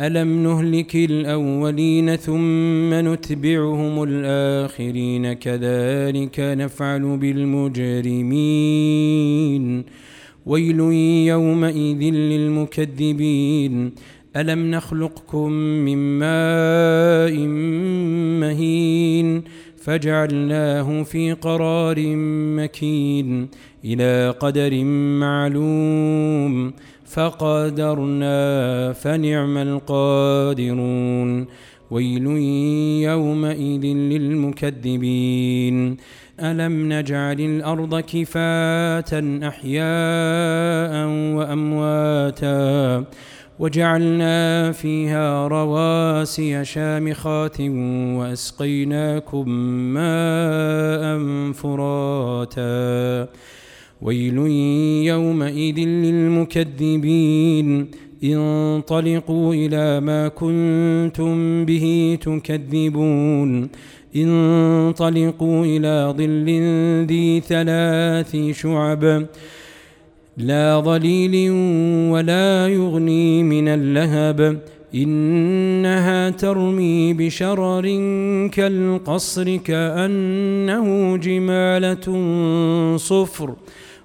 ألم نهلك الأولين ثم نتبعهم الآخرين كذلك نفعل بالمجرمين. ويل يومئذ للمكذبين. ألم نخلقكم من ماء مهين فجعلناه في قرار مكين إلى قدر معلوم. فقدرنا فنعم القادرون. ويل يومئذ للمكذبين. ألم نجعل الأرض كفاة أحياء وأمواتا؟ وجعلنا فيها رواسي شامخات وأسقيناكم ماء فراتا. ويل يومئذ للمكذبين. انطلقوا إلى ما كنتم به تكذبون. انطلقوا إلى ظل ذي ثلاث شعب. لا ظليل ولا يغني من اللهب. إنها ترمي بشرر كالقصر كأنه جمالة صفر.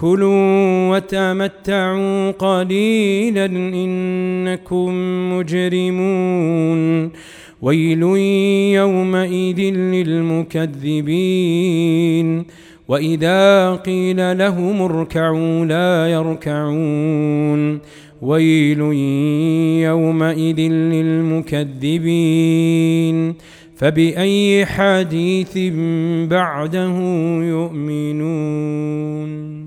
كلوا وتمتعوا قليلا إنكم مجرمون. ويل يومئذ للمكذبين. وإذا قيل لهم اركعوا لا يركعون. ويل يومئذ للمكذبين. فبأي حديث بعده يؤمنون؟